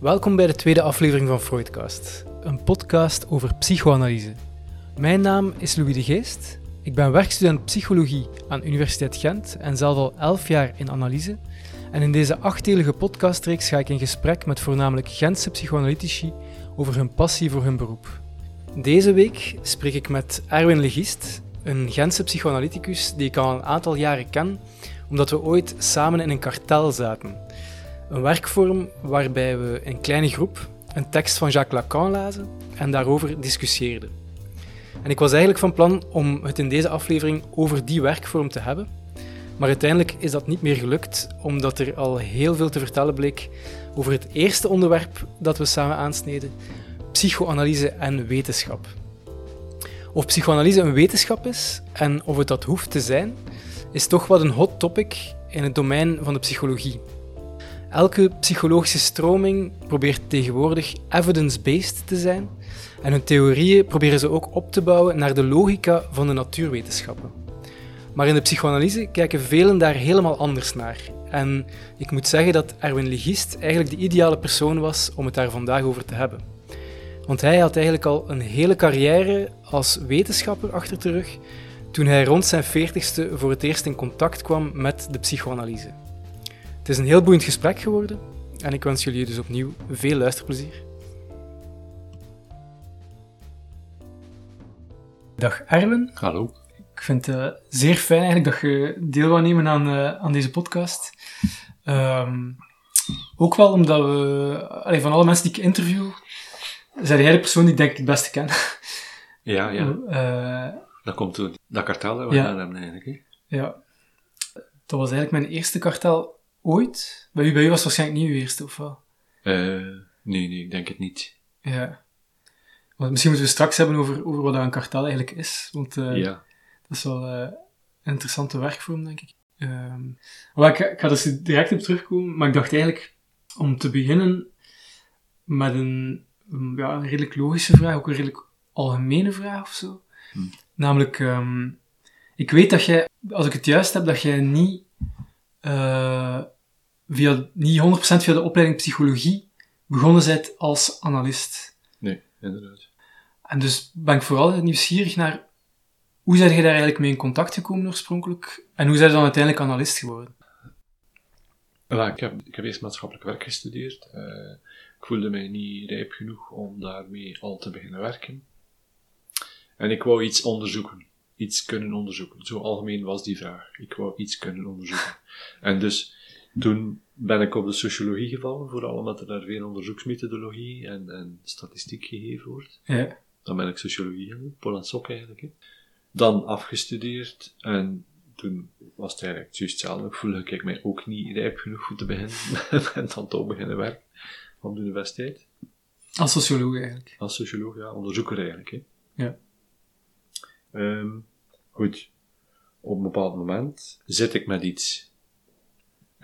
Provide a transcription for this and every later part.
Welkom bij de tweede aflevering van Freudcast, een podcast over psychoanalyse. Mijn naam is Louis de Geest. Ik ben werkstudent psychologie aan Universiteit Gent en zelf al elf jaar in analyse. En in deze achtdelige podcastreeks ga ik in gesprek met voornamelijk Gentse psychoanalytici over hun passie voor hun beroep. Deze week spreek ik met Erwin Legist, een Gentse psychoanalyticus die ik al een aantal jaren ken, omdat we ooit samen in een kartel zaten. Een werkvorm waarbij we in kleine groep een tekst van Jacques Lacan lazen en daarover discussieerden. En ik was eigenlijk van plan om het in deze aflevering over die werkvorm te hebben, maar uiteindelijk is dat niet meer gelukt, omdat er al heel veel te vertellen bleek over het eerste onderwerp dat we samen aansneden: psychoanalyse en wetenschap. Of psychoanalyse een wetenschap is en of het dat hoeft te zijn, is toch wat een hot topic in het domein van de psychologie. Elke psychologische stroming probeert tegenwoordig evidence-based te zijn en hun theorieën proberen ze ook op te bouwen naar de logica van de natuurwetenschappen. Maar in de psychoanalyse kijken velen daar helemaal anders naar. En ik moet zeggen dat Erwin Legist eigenlijk de ideale persoon was om het daar vandaag over te hebben. Want hij had eigenlijk al een hele carrière als wetenschapper achter de rug toen hij rond zijn veertigste voor het eerst in contact kwam met de psychoanalyse. Het is een heel boeiend gesprek geworden en ik wens jullie dus opnieuw veel luisterplezier. Dag Erwin. Hallo. Ik vind het uh, zeer fijn eigenlijk dat je deel wil nemen aan, uh, aan deze podcast. Um, ook wel omdat we, allee, van alle mensen die ik interview, zijn jij de persoon die ik denk ik het beste ken. Ja, ja. Uh, dat komt toen dat kartel dat we ja. gedaan hebben eigenlijk. Hè? Ja. Dat was eigenlijk mijn eerste kartel ooit. Bij u, bij u was het waarschijnlijk niet uw eerste, of wel? nee, nee, ik denk het niet. Ja. Want misschien moeten we straks hebben over, over wat een kartel eigenlijk is. Want uh, ja. dat is wel uh, een interessante werkvorm, denk ik. Um, maar ik, ik ga er dus direct op terugkomen, maar ik dacht eigenlijk om te beginnen met een, ja, een redelijk logische vraag, ook een redelijk algemene vraag of zo. Hm. Namelijk, um, ik weet dat jij, als ik het juist heb, dat jij niet, uh, via, niet 100% via de opleiding psychologie begonnen bent als analist. Nee, inderdaad. En dus ben ik vooral nieuwsgierig naar hoe zijn jij daar eigenlijk mee in contact gekomen oorspronkelijk? En hoe zijn je dan uiteindelijk analist geworden? Well, ik, heb, ik heb eerst maatschappelijk werk gestudeerd. Uh, ik voelde mij niet rijp genoeg om daarmee al te beginnen werken. En ik wou iets onderzoeken. Iets kunnen onderzoeken. Zo algemeen was die vraag. Ik wou iets kunnen onderzoeken. En dus toen ben ik op de sociologie gevallen, vooral omdat er daar veel onderzoeksmethodologie en, en statistiek gegeven wordt. Ja. Dan ben ik sociologie gaan Paul en Sok eigenlijk. Hè. Dan afgestudeerd en toen was het eigenlijk juist hetzelfde. Ik voelde ik mij ook niet rijp genoeg om te beginnen en dan toch beginnen werken op de universiteit. Als socioloog eigenlijk? Als socioloog, ja, onderzoeker eigenlijk. Hè. Ja. Um, goed. Op een bepaald moment zit ik met iets.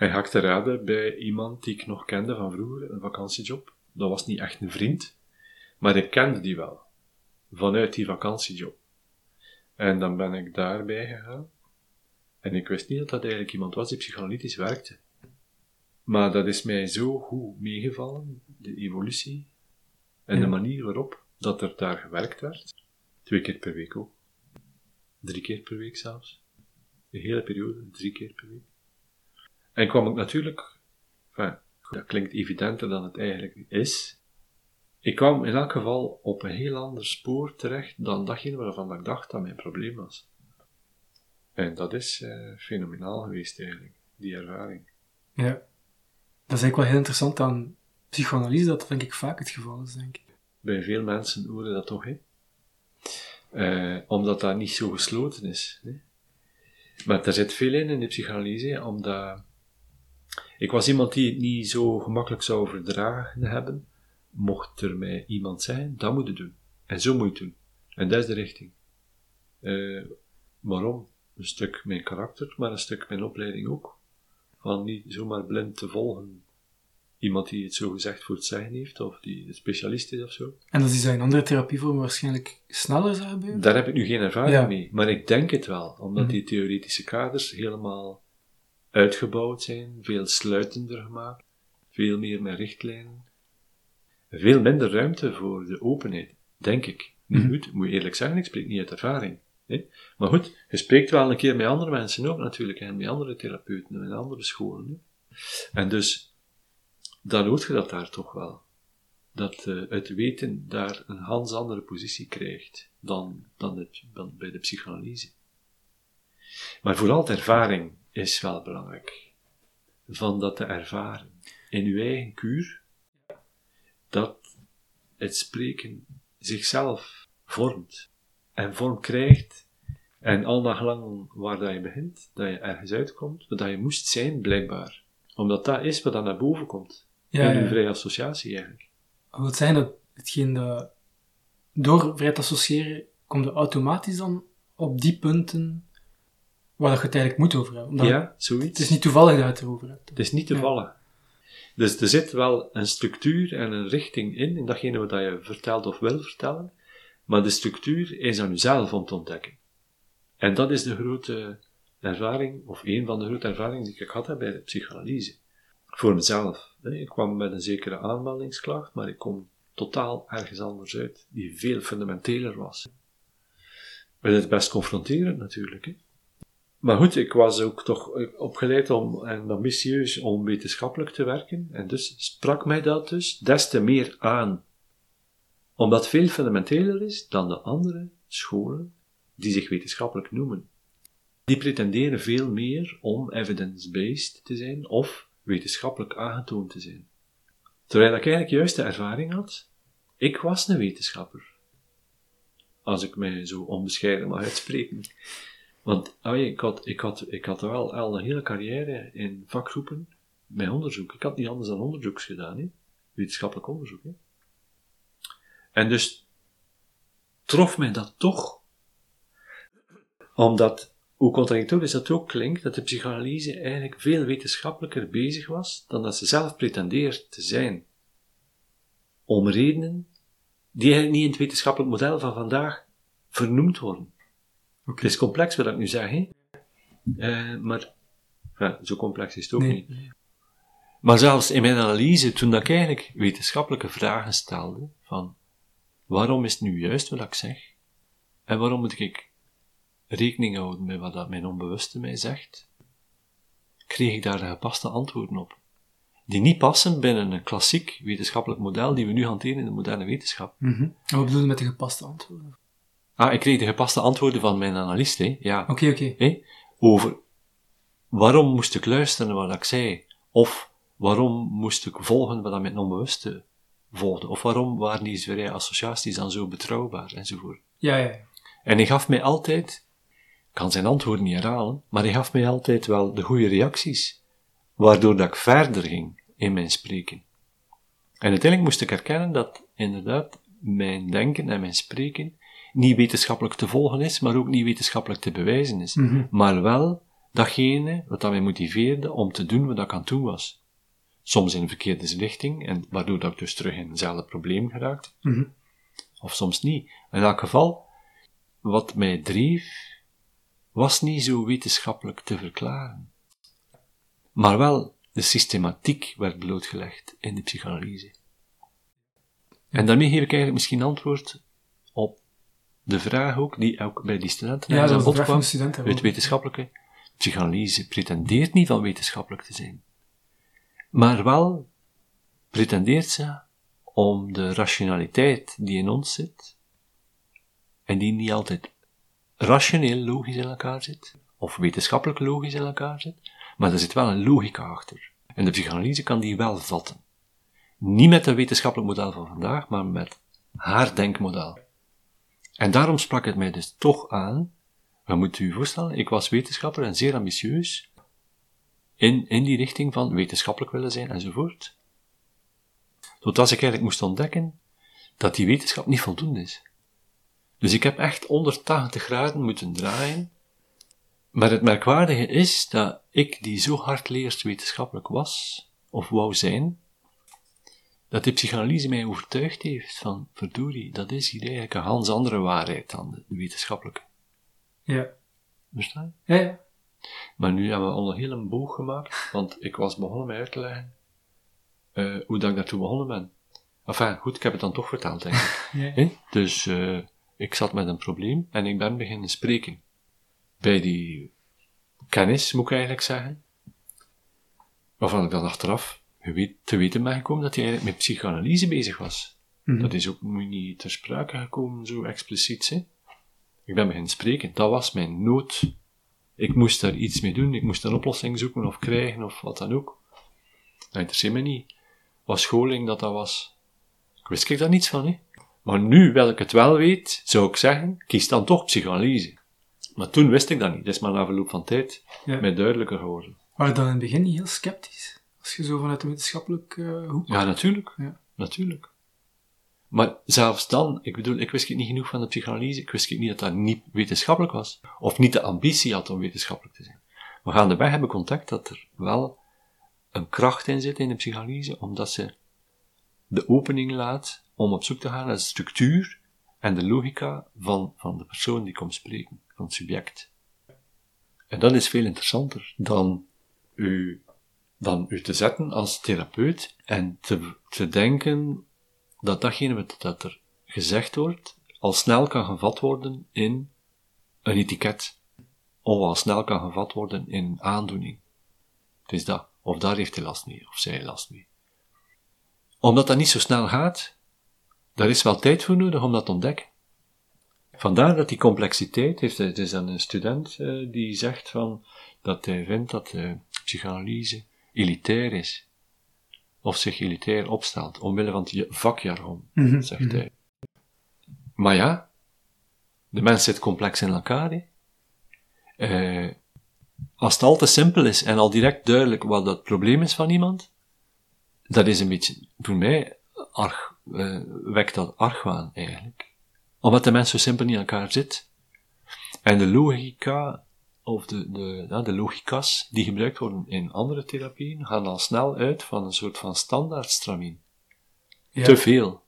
En ga ik te raden bij iemand die ik nog kende van vroeger, een vakantiejob. Dat was niet echt een vriend, maar ik kende die wel. Vanuit die vakantiejob. En dan ben ik daarbij gegaan. En ik wist niet dat dat eigenlijk iemand was die psychoanalytisch werkte. Maar dat is mij zo goed meegevallen, de evolutie. En Ja. de manier waarop dat er daar gewerkt werd. Twee keer per week ook. Drie keer per week zelfs. De hele periode, drie keer per week. En kwam ik natuurlijk, enfin, dat klinkt evidenter dan het eigenlijk is. Ik kwam in elk geval op een heel ander spoor terecht dan datgene waarvan ik dacht dat mijn probleem was. En dat is eh, fenomenaal geweest eigenlijk, die ervaring. Ja. Dat is eigenlijk wel heel interessant aan psychoanalyse, dat denk ik vaak het geval is, denk ik. Bij veel mensen horen dat toch, hè? Eh, omdat dat niet zo gesloten is. Hè? Maar er zit veel in in de psychanalyse, omdat ik was iemand die het niet zo gemakkelijk zou verdragen hebben, mocht er mij iemand zijn, dat moet je doen. En zo moet je het doen. En dat is de richting. Eh, waarom? Een stuk mijn karakter, maar een stuk mijn opleiding ook. Van niet zomaar blind te volgen iemand die het zo gezegd voor het zeggen heeft, of die een specialist is of zo. En dat is in andere therapievormen waarschijnlijk sneller zou gebeuren? Daar heb ik nu geen ervaring Ja. mee, maar ik denk het wel, omdat Mhm. die theoretische kaders helemaal uitgebouwd zijn, veel sluitender gemaakt, veel meer met richtlijnen. veel minder ruimte voor de openheid, denk ik. Nu Mhm. goed, moet je eerlijk zeggen, ik spreek niet uit ervaring. Hè? Maar goed, je spreekt wel een keer met andere mensen ook natuurlijk, en met andere therapeuten en andere scholen. Hè? En dus, dan hoort je dat daar toch wel. Dat eh, het weten daar een ganz andere positie krijgt dan, dan, het, dan bij de psychanalyse. Maar vooral de ervaring is wel belangrijk. Van dat te ervaren in uw eigen kuur, dat het spreken zichzelf vormt en vorm krijgt en al naar gelang waar dat je begint, dat je ergens uitkomt, wat dat je moest zijn, blijkbaar. Omdat dat is wat dan naar boven komt. Ja, in uw ja. vrije associatie eigenlijk. Wil zeggen dat hetgeen dat door vrij te associëren, komt je automatisch dan op die punten waar dat je het eigenlijk moet over hebben. Omdat ja, zoiets. Het is niet toevallig dat je het erover hebt. Het is niet te vallen. Dus er zit wel een structuur en een richting in, in datgene wat je vertelt of wil vertellen, maar de structuur is aan jezelf om te ontdekken. En dat is de grote ervaring, of een van de grote ervaringen die ik gehad heb bij de psychanalyse. Voor mezelf. Ik kwam met een zekere aanmeldingsklacht, maar ik kom totaal ergens anders uit, die veel fundamenteler was. Dat is best confronterend natuurlijk. Hè. Maar goed, ik was ook toch opgeleid om, en ambitieus om wetenschappelijk te werken. En dus sprak mij dat dus des te meer aan. Omdat veel fundamenteler is dan de andere scholen die zich wetenschappelijk noemen. Die pretenderen veel meer om evidence-based te zijn of wetenschappelijk aangetoond te zijn. Terwijl ik eigenlijk juist de ervaring had, ik was een wetenschapper. Als ik mij zo onbescheiden mag uitspreken. Want ah ja, ik, had, ik, had, ik had wel al een hele carrière in vakgroepen met onderzoek. Ik had niet anders dan onderzoeks gedaan, hè? wetenschappelijk onderzoek. En dus trof mij dat toch, omdat, hoe contradictorisch dat ook klinkt, dat de psychanalyse eigenlijk veel wetenschappelijker bezig was dan dat ze zelf pretendeert te zijn. Om redenen die eigenlijk niet in het wetenschappelijk model van vandaag vernoemd worden. Het is complex wat ik nu zeg, hè? Eh, maar ja, zo complex is het ook Nee. niet. Maar zelfs in mijn analyse, toen ik eigenlijk wetenschappelijke vragen stelde, van waarom is het nu juist wat ik zeg? En waarom moet ik rekening houden met wat dat mijn onbewuste mij zegt? Kreeg ik daar de gepaste antwoorden op. Die niet passen binnen een klassiek wetenschappelijk model die we nu hanteren in de moderne wetenschap. En wat bedoel je met de gepaste antwoorden? Ah, ik kreeg de gepaste antwoorden van mijn analist, hè? Ja. Oké, oké. Over waarom moest ik luisteren naar wat ik zei? Of waarom moest ik volgen wat dat mijn onbewuste volgde? Of waarom waren die vrije associaties dan zo betrouwbaar? Enzovoort. Ja, ja, ja. En hij gaf mij altijd, ik kan zijn antwoorden niet herhalen, maar hij gaf mij altijd wel de goede reacties, waardoor dat ik verder ging in mijn spreken. En uiteindelijk moest ik erkennen dat inderdaad mijn denken en mijn spreken niet wetenschappelijk te volgen is, maar ook niet wetenschappelijk te bewijzen is. Mhm. Maar wel datgene wat dat mij motiveerde om te doen wat ik aan doen was. Soms in een verkeerde richting, en waardoor dat ik dus terug in hetzelfde probleem geraakte. Mhm. Of soms niet. In elk geval, wat mij dreef, was niet zo wetenschappelijk te verklaren. Maar wel de systematiek werd blootgelegd in de psychanalyse. En daarmee geef ik eigenlijk misschien antwoord op de vraag ook, die ook bij die studenten Ja, aan bod kwam, het wetenschappelijke. Psychanalyse pretendeert niet van wetenschappelijk te zijn. Maar wel pretendeert ze om de rationaliteit die in ons zit, en die niet altijd rationeel logisch in elkaar zit, of wetenschappelijk logisch in elkaar zit, maar er zit wel een logica achter. En de psychanalyse kan die wel vatten. Niet met een wetenschappelijk model van vandaag, maar met haar denkmodel. En daarom sprak het mij dus toch aan, je moet u voorstellen, ik was wetenschapper en zeer ambitieus, in, in die richting van wetenschappelijk willen zijn enzovoort. Totdat ik eigenlijk moest ontdekken dat die wetenschap niet voldoende is. Dus ik heb echt 180 graden moeten draaien. Maar het merkwaardige is dat ik, die zo hard leert wetenschappelijk was, of wou zijn, dat de psychanalyse mij overtuigd heeft van, verdorie, dat is hier eigenlijk een ganz andere waarheid dan de, wetenschappelijke. Ja. Verstaan je? Ja, ja. Maar nu hebben we al een hele boog gemaakt, want ik was begonnen met uit te leggen eh, hoe dat ik daartoe begonnen ben. Enfin, goed, ik heb het dan toch verteld, denk ik. Ja. Dus eh, ik zat met een probleem en ik ben beginnen spreken. Bij die kennis, moet ik eigenlijk zeggen. Waarvan ik dan achteraf geweet- te weten ben gekomen dat hij eigenlijk met psychoanalyse bezig was. Mhm. Dat is ook niet ter sprake gekomen, zo expliciet. Hè? Ik ben beginnen spreken. Dat was mijn nood. Ik moest daar iets mee doen. Ik moest een oplossing zoeken of krijgen of wat dan ook. Dat interesseert me niet. Wat scholing dat dat was. Ik wist ik daar niets van, hè. Maar nu, wel ik het wel weet, zou ik zeggen, kies dan toch psychoanalyse. Maar toen wist ik dat niet. Dat is maar na verloop van tijd Ja. mij duidelijker geworden. Je dan in het begin niet heel sceptisch? Als je zo vanuit de wetenschappelijke eh, hoek... Ja, natuurlijk. Ja. Natuurlijk. Maar zelfs dan, ik bedoel, ik wist niet genoeg van de psychoanalyse. Ik wist niet dat dat niet wetenschappelijk was. Of niet de ambitie had om wetenschappelijk te zijn. Maar gaandeweg heb ik ontdekt dat er wel een kracht in zit in de psychoanalyse, omdat ze de opening laat om op zoek te gaan naar de structuur en de logica van, van de persoon die komt spreken, van het subject. En dat is veel interessanter dan u, dan u te zetten als therapeut en te, te denken dat datgene wat dat er gezegd wordt, al snel kan gevat worden in een etiket. Of al snel kan gevat worden in een aandoening. Het is dat. Of daar heeft hij last mee, of zij last mee. Omdat dat niet zo snel gaat, daar is wel tijd voor nodig om dat te ontdekken. Vandaar dat die complexiteit heeft, het is dan een student eh, die zegt van, dat hij vindt dat de psychoanalyse elitair is. Of zich elitair opstelt, omwille van het vakjargon, Mhm, zegt mhm. hij. Maar ja, de mens zit complex in elkaar. Eh, als het al te simpel is en al direct duidelijk wat het probleem is van iemand, dat is een beetje, voor mij, arg, eh, wekt dat argwaan eigenlijk. Omdat de mens zo simpel niet in elkaar zit. En de logica, of de, de, ja, de logica's die gebruikt worden in andere therapieën, gaan al snel uit van een soort van standaardstramien. Ja. Te veel.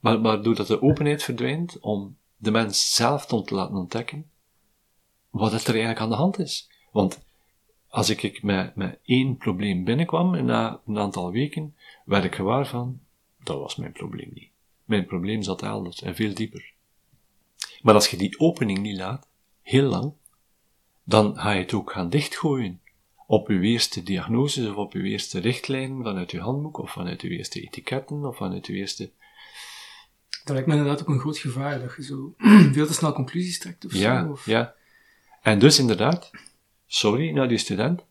Maar, maar doordat de openheid verdwijnt om de mens zelf te laten ontdekken wat het er eigenlijk aan de hand is. Want als ik, ik met, met één probleem binnenkwam en na een aantal weken werd ik gewaar van, dat was mijn probleem niet. Mijn probleem zat elders en veel dieper. Maar als je die opening niet laat, heel lang, dan ga je het ook gaan dichtgooien. Op uw eerste diagnoses of uw eerste richtlijnen vanuit uw handboek of vanuit uw eerste etiketten of vanuit uw eerste... Dat lijkt me inderdaad ook een groot gevaar, dat je zo veel te snel conclusies trekt of Ja, zo. Of... ja. En dus inderdaad, sorry naar die student,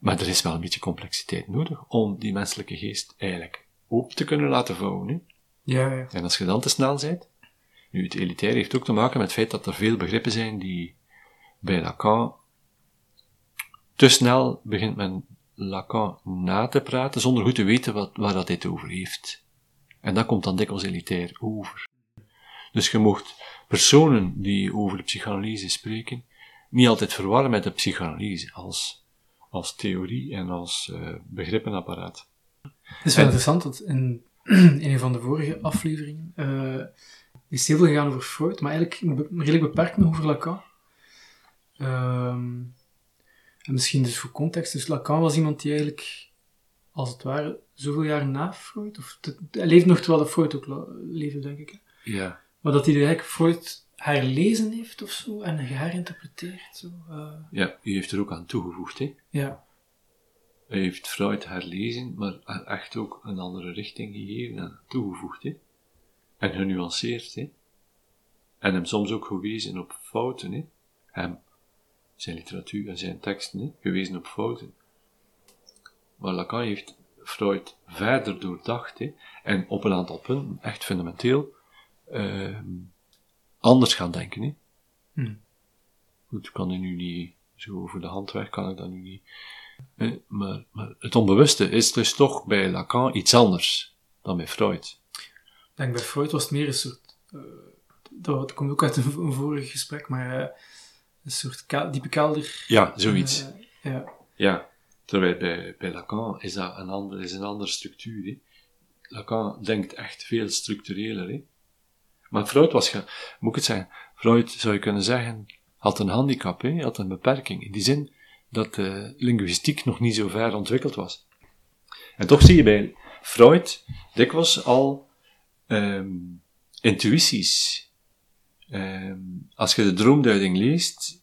maar er is wel een beetje complexiteit nodig om die menselijke geest eigenlijk open te kunnen laten vouwen. Hè? Ja, ja. En als je dan te snel bent, nu het elitair heeft ook te maken met het feit dat er veel begrippen zijn die bij Lacan te snel begint men Lacan na te praten zonder goed te weten wat, waar dat hij het over heeft. En dat komt dan dikwijls elitair over. Dus je mocht personen die over de psychanalyse spreken, niet altijd verwarren met de psychanalyse als, als theorie en als eh, begrippenapparaat. Het is wel En- interessant, want in, in een van de vorige afleveringen eh, is heel veel gegaan over Freud, maar eigenlijk redelijk beperkt nog over Lacan. Ehm, en misschien dus voor context, dus Lacan was iemand die eigenlijk, als het ware, zoveel jaar na Freud, of te- hij leeft nog terwijl de Freud ook leefde, denk ik. hè. Ja. Maar dat hij eigenlijk Freud herlezen heeft of zo, en geherinterpreteerd. Zo. eh, Ja, u heeft er ook aan toegevoegd, hè. ja. Hij heeft Freud herlezen, maar echt ook een andere richting gegeven en toegevoegd, hè. En genuanceerd, hè. En hem soms ook gewezen op fouten, hè. Hem, zijn literatuur en zijn teksten, gewezen op fouten. Maar Lacan heeft Freud verder doordacht, hè. En op een aantal punten, echt fundamenteel, ehm, anders gaan denken, hè. Hm. Goed, ik kan er nu niet, zo over de hand weg kan ik dat nu niet. Maar, maar het onbewuste is dus toch bij Lacan iets anders dan bij Freud. Ik denk bij Freud was het meer een soort. eh, dat komt ook uit een, een vorig gesprek, maar eh, een soort ka- diepe kelder. Ja, zoiets. eh, ja. Ja, terwijl bij, bij Lacan is dat een, ander, is een andere structuur. Hè. Lacan denkt echt veel structureler. Hè. Maar Freud was, moet ik het zeggen, Freud zou je kunnen zeggen, had een handicap, hè, had een beperking. In die zin dat de linguïstiek nog niet zo ver ontwikkeld was. En toch zie je bij Freud dikwijls al ehm, intuïties. Ehm, als je de droomduiding leest,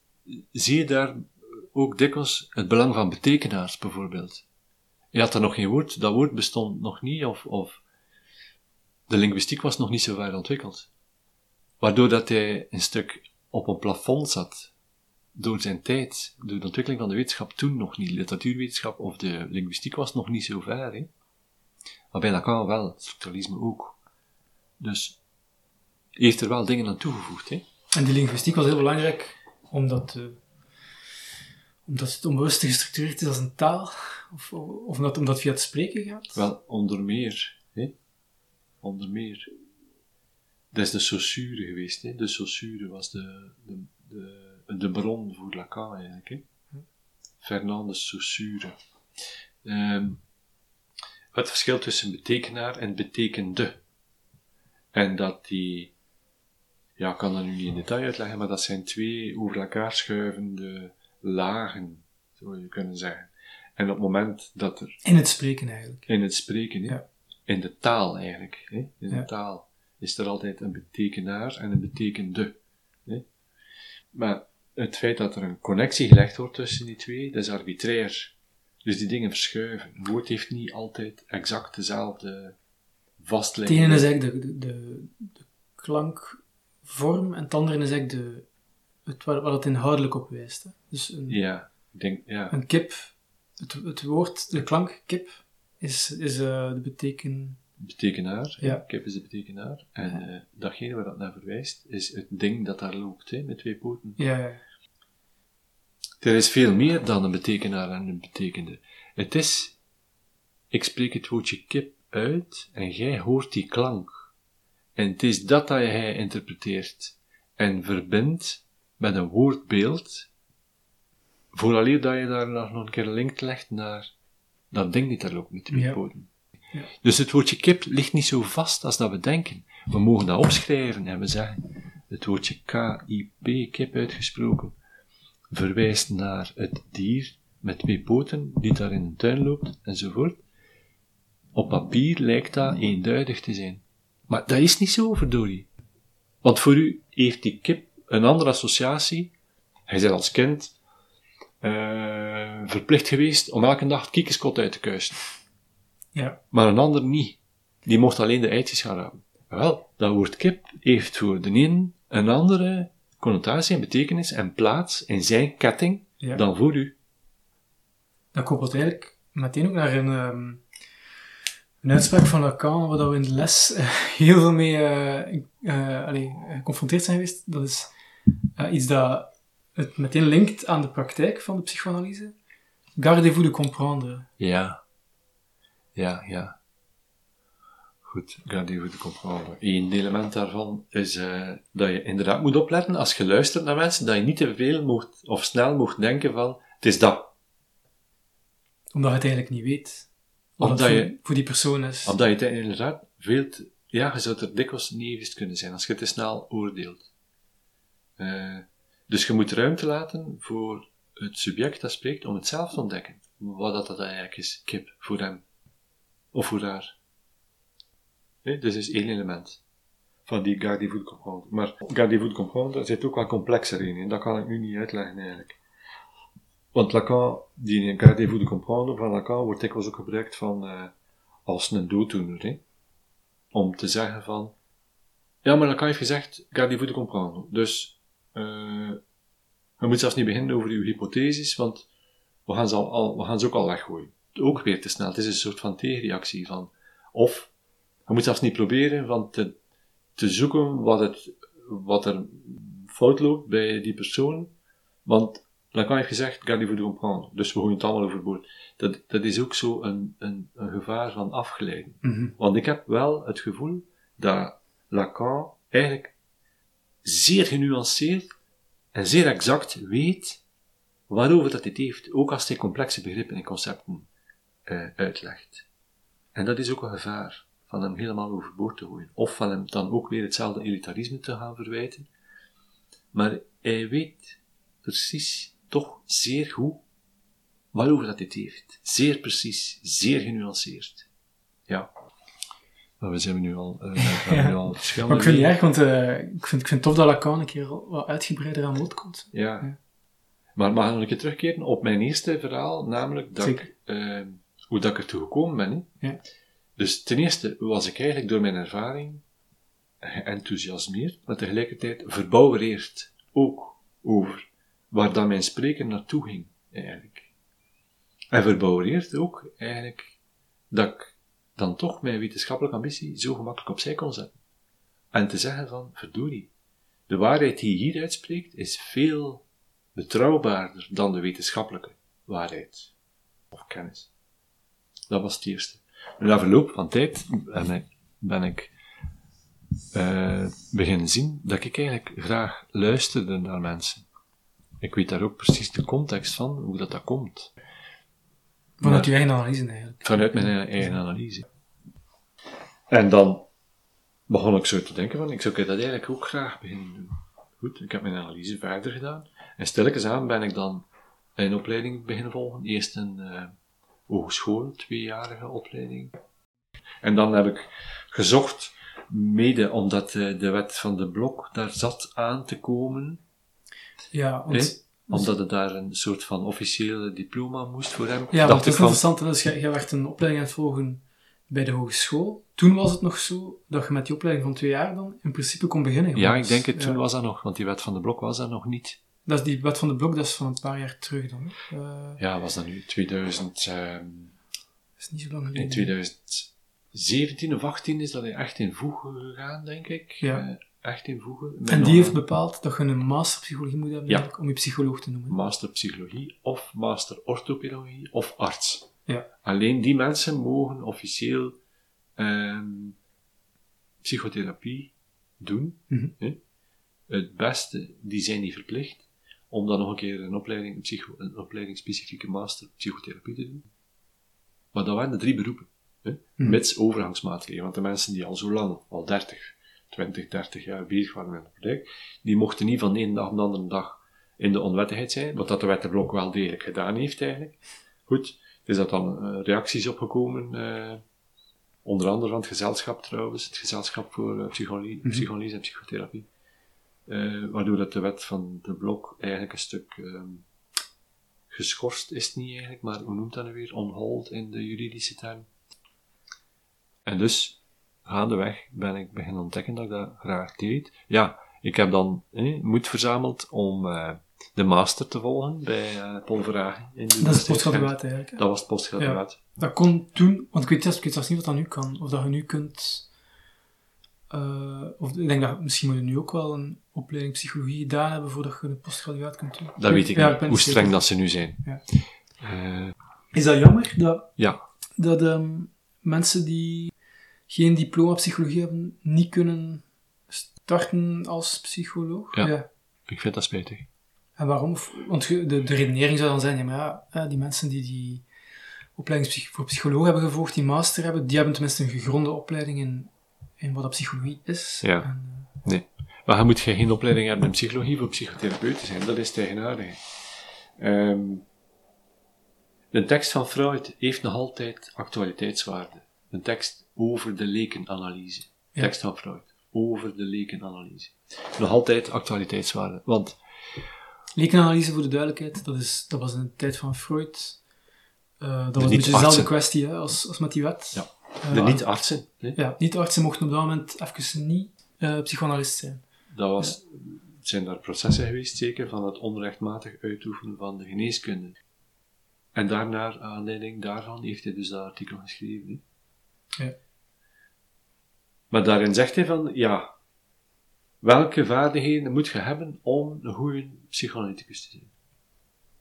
zie je daar ook dikwijls het belang van betekenaars, bijvoorbeeld. Je had er nog geen woord, dat woord bestond nog niet, of, of de linguïstiek was nog niet zo ver ontwikkeld. Waardoor dat hij een stuk op een plafond zat, door zijn tijd, door de ontwikkeling van de wetenschap toen nog niet. Literatuurwetenschap of de linguïstiek was nog niet zo ver, hè. Maar bij Lacan wel, structuralisme ook. Dus, heeft er wel dingen aan toegevoegd, hè. En die linguïstiek was heel belangrijk, omdat, uh, omdat het onbewust gestructureerd is als een taal, of, of omdat, omdat via het spreken gaat? Wel, onder meer, hè. Onder meer. Dat is de Saussure geweest, hè. De Saussure was de, de, de, de bron voor Lacan, eigenlijk, hè. Fernand de Saussure. Um, het verschil tussen betekenaar en betekende. En dat die, ja, ik kan dat nu niet in detail uitleggen, maar dat zijn twee over elkaar schuivende lagen, zou je kunnen zeggen. En op het moment dat er... In het spreken eigenlijk. In het spreken, hè? Ja. In de taal eigenlijk, hè? In de taal is er altijd een betekenaar en een betekende. Hè? Maar het feit dat er een connectie gelegd wordt tussen die twee, dat is arbitrair. Dus die dingen verschuiven. Een woord heeft niet altijd exact dezelfde vastlegging. Het ene is eigenlijk de, de, de, klankvorm en het andere is eigenlijk de, het, waar, waar het inhoudelijk op wijst. Hè. Dus een, ja, ik denk, ja. een kip, het, het woord, de klank kip, is, is uh, de beteken... Betekenaar, ja. Kip is de betekenaar. En ja. uh, datgene waar dat naar verwijst, is het ding dat daar loopt, hè, met twee poten. Ja, ja. Er is veel meer dan een betekenaar en een betekende. Het is, ik spreek het woordje kip uit en jij hoort die klank. En het is dat dat jij interpreteert en verbindt met een woordbeeld, vooraleer dat je daar nog een keer een link legt naar dat ding die daar loopt met de ja. Ja. Dus het woordje kip ligt niet zo vast als dat we denken. We mogen dat opschrijven en we zeggen, het woordje K-I-P, kip uitgesproken, verwijst naar het dier met twee poten die daar in een tuin loopt enzovoort. Op papier lijkt dat eenduidig te zijn. Maar dat is niet zo, verdorie. Want voor u heeft die kip een andere associatie. Hij is als kind uh, verplicht geweest om elke dag kiekenskot uit te kuisen. Ja. Maar een ander niet. Die mocht alleen de eitjes gaan rapen. Wel, dat woord kip heeft voor de een een andere connotatie en betekenis en plaats in zijn ketting ja. dan voor u. Dat koppelt eigenlijk meteen ook naar een, um, een uitspraak van Lacan, waar we in de les uh, heel veel mee uh, allee, geconfronteerd zijn geweest. Dat is iets dat het meteen linkt aan de praktijk van de psychoanalyse. Gardez-vous de comprendre. Ja. Ja, ja. Goed, gardez-vous de comprendre. Eén element daarvan is uh, dat je inderdaad moet opletten, als je luistert naar mensen, dat je niet te veel mocht, of snel mocht denken van, het is dat. Omdat je het eigenlijk niet weet. Omdat voor, je, voor die persoon is. Omdat je het inderdaad veel te, ja, je zou er dikwijls niet eens kunnen zijn, als je te snel oordeelt. Uh, dus je moet ruimte laten voor het subject dat spreekt om het zelf te ontdekken. Wat dat, dat eigenlijk is, kip, voor hem. Of voor haar. Nee, dus is één element van die gardez-vous de comprendre. Maar gardez-vous de comprendre zit ook wel complexer in, en dat kan ik nu niet uitleggen eigenlijk. Want Lacan, die gardez-vous de comprendre van Lacan wordt dikwijls ook gebruikt van, uh, als een dooddoener, hè? om te zeggen van, ja, maar Lacan heeft gezegd, gardez-vous de comprendre. Dus, uh, we moeten zelfs niet beginnen over uw hypotheses, want we gaan ze, al, we gaan ze ook al weggooien. Ook weer te snel. Het is een soort van tegenreactie van, of, je moet zelfs niet proberen van te, te zoeken wat, het, wat er fout loopt bij die persoon, want Lacan heeft gezegd, gardez-vous de comprendre. Dus we gooien het allemaal overboord. Dat, dat is ook zo een, een, een gevaar van afgeleiden. Mm -hmm. Want ik heb wel het gevoel dat Lacan eigenlijk zeer genuanceerd en zeer exact weet waarover dat dit heeft, ook als hij complexe begrippen en concepten uh, uitlegt. En dat is ook een gevaar van hem helemaal overboord te gooien. Of van hem dan ook weer hetzelfde elitarisme te gaan verwijten. Maar hij weet precies toch zeer goed waarover dat dit heeft. Zeer precies, zeer genuanceerd. Ja. Maar we zijn nu al, uh, nu al verschillende... Maar ik vind het erg, want eh, ik, vind, ik vind het tof dat Lacan een keer wat uitgebreider aan bod komt. Ja. Ja. Maar mag ik nog een keer terugkeren op mijn eerste verhaal, namelijk dat ik, eh, hoe dat ik ertoe gekomen ben. Ja. Dus ten eerste was ik eigenlijk door mijn ervaring geenthousiasmeerd, maar tegelijkertijd verbouwereerd ook over waar dan mijn spreken naartoe ging, eigenlijk. En verbouwereerd ook eigenlijk dat ik dan toch mijn wetenschappelijke ambitie zo gemakkelijk opzij kon zetten. En te zeggen van, verdorie, de waarheid die je hier uitspreekt is veel betrouwbaarder dan de wetenschappelijke waarheid of kennis. Dat was het eerste. En na verloop van tijd ben ik, ben ik eh, beginnen zien dat ik eigenlijk graag luisterde naar mensen. Ik weet daar ook precies de context van, hoe dat, dat komt. Vanuit Maar- je eigen analyse eigenlijk. Vanuit mijn eigen analyse. En dan begon ik zo te denken van, ik zou dat eigenlijk ook graag beginnen doen. Goed, ik heb mijn analyse verder gedaan. En stilletjes aan ben ik dan een opleiding beginnen volgen. Eerst een eh, hogeschool, tweejarige opleiding. En dan heb ik gezocht, mede omdat eh, de wet van de blok daar zat aan te komen, Ja, want, hè, omdat het daar een soort van officiële diploma moest voor hem. ja, dacht ik is van, interessant. hè, Dus jij, jij werd een opleiding aan het volgen bij de hogeschool. Toen was het nog zo dat je met die opleiding van twee jaar dan in principe kon beginnen. Ja, ik denk het, toen Ja. was dat nog, want die wet van de blok was dat nog niet. Dat is die wet van de blok, dat is van een paar jaar terug dan. Eh, Ja, was dat nu 2000, ehm, dat is niet zo lang geleden. in 2017 of 18 is dat echt in voegen gegaan, denk ik. Ja. Eh, echt in voegen. Met En die heeft bepaald dat je een master psychologie moet hebben Ja. om je psycholoog te noemen. master psychologie of master orthopedagogie of arts. Ja. Alleen die mensen mogen officieel ehm, psychotherapie doen. Mhm. hè. Het beste, die zijn niet verplicht om dan nog een keer een opleiding, een, psycho, een opleiding specifieke master psychotherapie te doen. Maar dat waren de drie beroepen. Hè? Mhm. Mits overgangsmaatregelen. Want de mensen die al zo lang, al 30, 20, 30 jaar bezig waren met de praktijk, die mochten niet van de ene dag op de andere dag in de onwettigheid zijn, wat dat de wetterblok wel degelijk gedaan heeft eigenlijk. Goed, er is dat dan eh, reacties opgekomen, eh, onder andere van het gezelschap trouwens, het gezelschap voor eh, psychologie, Mhm. psychologie en psychotherapie. Eh, waardoor dat de wet van de blok eigenlijk een stuk ehm, geschorst is, het niet eigenlijk, maar hoe noemt dat nu weer? On hold in de juridische term. En dus, gaandeweg ben ik beginnen ontdekken dat ik dat graag deed. Ja, ik heb dan eh, moed verzameld om eh, de master te volgen bij eh Paul Verhagen. In de Dat is postgraduaat eigenlijk. hè. Dat was het postgraduaat. Dat kon toen, want ik weet, zelfs- ik weet zelfs niet wat dat nu kan. Of dat je nu kunt. eh, of ik denk dat misschien moet je nu ook wel een opleiding psychologie gedaan hebben voordat je een postgraduaat kunt doen. Dat weet ik Ja, niet, hoe zeker. streng dat ze nu zijn. Ja. Eh, Is dat jammer dat, ja, dat ehm, mensen die geen diploma psychologie hebben, niet kunnen starten als psycholoog? Ja. ik vind dat spijtig. En waarom? Want de, de redenering zou dan zijn, ja, maar ja, eh, die mensen die die opleiding voor psycholoog hebben gevolgd, die master hebben, die hebben tenminste een gegronde opleiding in, in wat dat psychologie is. Ja. En, Nee. Maar je moet geen opleiding hebben in psychologie voor psychotherapeut te zijn. Dat is tegenaardig. Ehm de tekst van Freud heeft nog altijd actualiteitswaarde. Een tekst over de lekenanalyse. Ja. Tekst van Freud. Over de lekenanalyse. Nog altijd actualiteitswaarde. Want, Lekenanalyse, voor de duidelijkheid, dat, is, dat was in de tijd van Freud. Eh, dat was een beetje dezelfde kwestie hè, als, als met die wet. Ja. Eh, de niet-artsen, Ja, niet-artsen mochten op dat moment even niet eh, psychoanalist zijn. dat was, zijn daar processen geweest, zeker, van het onrechtmatig uitoefenen van de geneeskunde. En daarna, aanleiding daarvan, heeft hij dus dat artikel geschreven. hè. Ja. Maar daarin zegt hij van, ja, welke vaardigheden moet je hebben om een goede psychoanalyticus te zijn?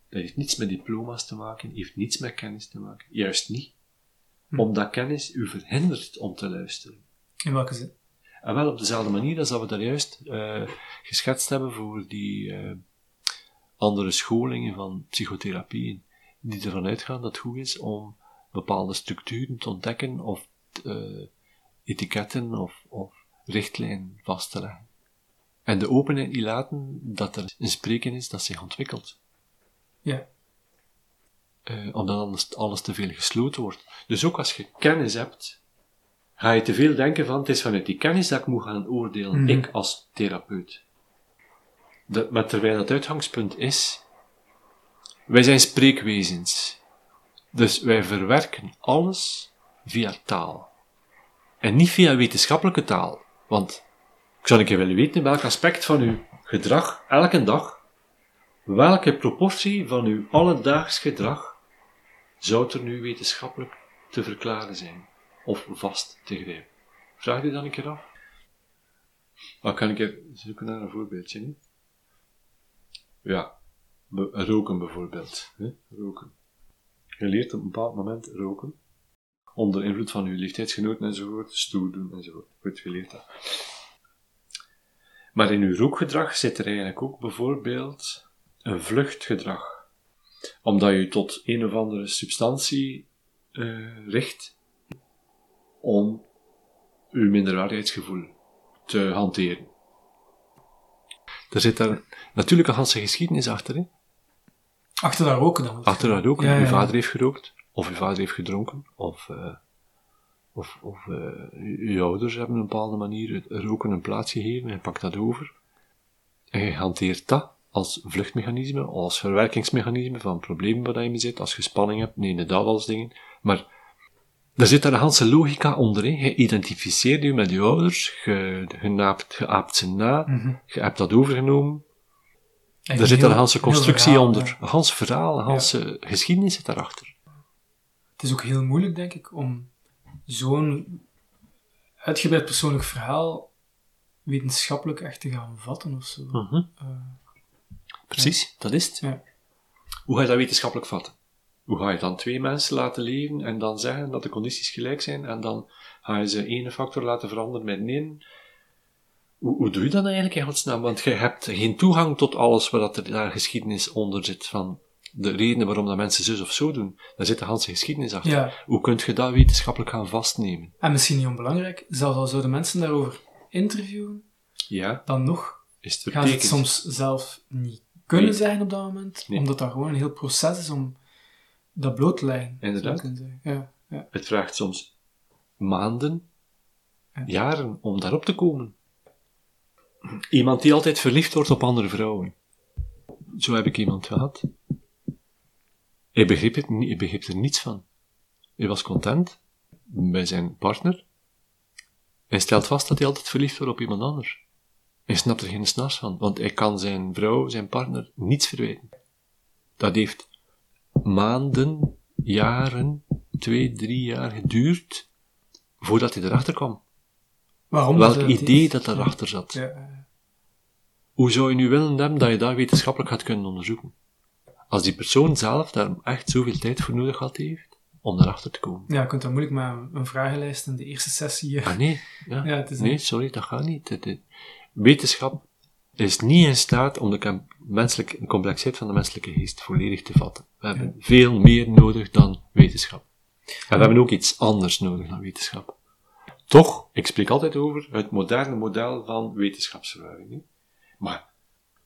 Dat heeft niets met diploma's te maken, heeft niets met kennis te maken. Juist niet. Hm. Omdat kennis u verhindert om te luisteren. In welke zin? En wel op dezelfde manier als dat we daar juist eh, geschetst hebben voor die eh, andere scholingen van psychotherapieën, die ervan uitgaan dat het goed is om bepaalde structuren te ontdekken of eh, etiketten of, of richtlijnen vast te leggen. En de openheid niet laten dat er een spreken is dat zich ontwikkelt. Ja. Eh, omdat anders alles te veel gesloten wordt. Dus ook als je kennis hebt, ga je te veel denken van, het is vanuit die kennis dat ik moet gaan oordelen, Mhm. ik als therapeut. Dat, maar terwijl het uitgangspunt is, wij zijn spreekwezens. Dus wij verwerken alles via taal. En niet via wetenschappelijke taal. Want ik zou een keer willen weten in welk aspect van uw gedrag, elke dag, welke proportie van uw alledaags gedrag zou er nu wetenschappelijk te verklaren zijn? Of vast te grijpen? Vraag je dan een keer af. Maar kan ik er zoeken naar een voorbeeldje? Ja, roken bijvoorbeeld. Hè? Roken. Je leert op een bepaald moment roken. Onder invloed van je leeftijdsgenoten enzovoort, stoer doen enzovoort. Goed, je leert dat. Maar in uw rookgedrag zit er eigenlijk ook bijvoorbeeld een vluchtgedrag. Omdat je tot een of andere substantie eh, richt om uw minderwaardigheidsgevoel te hanteren. Er zit daar natuurlijk een ganse geschiedenis achter, hè? Achter dat roken dan. Achter dat roken. Ja, ja, Uw vader heeft gerookt, of uw vader heeft gedronken, of, eh, of, of eh, uw ouders hebben op een bepaalde manier roken een plaats gegeven en pakt dat over. En je hanteert dat als vluchtmechanisme, als verwerkingsmechanisme van problemen waar je mee zit, als je spanning hebt, nee, dat als dingen. Maar er zit daar een hele logica onder. Hè. Je identificeert je met je ouders, je, je, naapt, je aapt ze na, Mhm. je hebt dat overgenomen, En er zit heel- een hele heel constructie verhaal, onder. Een gans verhaal, een hele geschiedenis zit daarachter. Het is ook heel moeilijk, denk ik, om zo'n uitgebreid persoonlijk verhaal wetenschappelijk echt te gaan vatten of zo. Mhm. Eh, Precies, dat is het. ja. Hoe ga je dat wetenschappelijk vatten? Hoe ga je dan twee mensen laten leven en dan zeggen dat de condities gelijk zijn en dan ga je ze ene factor laten veranderen met een? Hoe, hoe doe je dat eigenlijk in godsnaam? Want je hebt geen toegang tot alles waar dat er daar geschiedenis onder zit van de redenen waarom dat mensen zus of zo doen. Daar zit de hele geschiedenis achter. Ja. Hoe kun je dat wetenschappelijk gaan vastnemen? En misschien niet onbelangrijk, zelfs al zouden mensen daarover interviewen, Ja, dan nog is het gaan ze het soms zelf niet kunnen Nee. zeggen op dat moment, Nee. omdat dat gewoon een heel proces is om dat bloot te leggen. Inderdaad. Ja, ja. Het vraagt soms maanden, Ja. jaren om daarop te komen. Iemand die altijd verliefd wordt op andere vrouwen. Zo heb ik iemand gehad. Hij begreep, het niet, hij begreep er niets van. Hij was content bij zijn partner. Hij stelt vast dat hij altijd verliefd wordt op iemand anders. Hij snapt er geen snars van, want hij kan zijn vrouw, zijn partner, niets verwijten. Dat heeft maanden, jaren, twee, drie jaar geduurd voordat hij erachter kwam. Waarom Welk dat idee is. dat daarachter zat. Ja, ja. Hoe zou je nu willen hebben dat je dat wetenschappelijk gaat kunnen onderzoeken? Als die persoon zelf daar echt zoveel tijd voor nodig had heeft om daarachter te komen. ja, je kunt dat moeilijk met een- vragenlijst in de eerste sessie. eh, Ah nee, ja. Ja, het is nee, een- sorry, dat gaat niet. Het- het- Wetenschap is niet in staat om de menselijke, de complexiteit van de menselijke geest volledig te vatten. We hebben veel meer nodig dan wetenschap. En we hebben ook iets anders nodig dan wetenschap. Toch, ik spreek altijd over het moderne model van wetenschapsverwarring. hè. Maar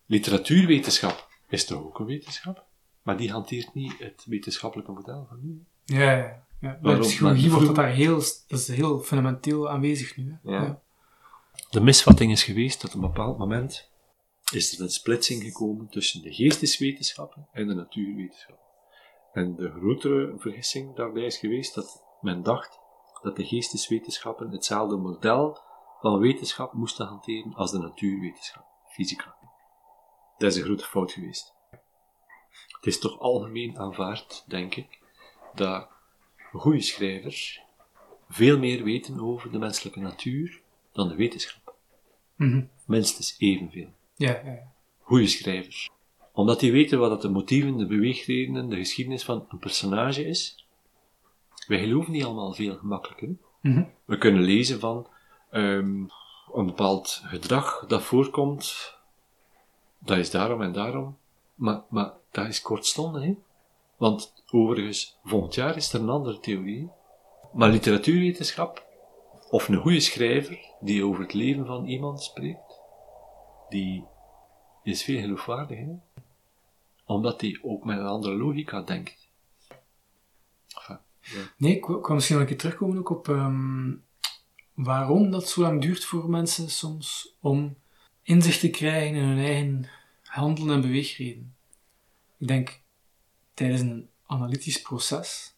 literatuurwetenschap is toch ook een wetenschap? Maar die hanteert niet het wetenschappelijke model van nu. Ja, ja, ja. Bij psychologie wordt dat daar heel, dat is heel fundamenteel aanwezig nu. Hè. Ja. De misvatting is geweest dat op een bepaald moment is er een splitsing gekomen tussen de geesteswetenschappen en de natuurwetenschappen. En de grotere vergissing daarbij is geweest dat men dacht dat de geesteswetenschappen hetzelfde model van wetenschap moesten hanteren als de natuurwetenschap, fysica. Dat is een grote fout geweest. Het is toch algemeen aanvaard, denk ik, dat goede schrijvers veel meer weten over de menselijke natuur dan de wetenschap. Mhm. Minstens evenveel. ja, ja, ja. Goede schrijvers. Omdat die weten wat de motieven, de beweegredenen, de geschiedenis van een personage is. Wij geloven niet allemaal veel gemakkelijker. Mhm. We kunnen lezen van ehm, een bepaald gedrag dat voorkomt. Dat is daarom en daarom. Maar, maar dat is kortstondig, hè? Want overigens, volgend jaar is er een andere theorie. Maar literatuurwetenschap, of een goede schrijver die over het leven van iemand spreekt, die is veel geloofwaardiger. hè. Omdat die ook met een andere logica denkt. Nee, ik wil misschien een keer terugkomen ook op ehm, waarom dat zo lang duurt voor mensen soms om inzicht te krijgen in hun eigen handelen en beweegreden. Ik denk, tijdens een analytisch proces,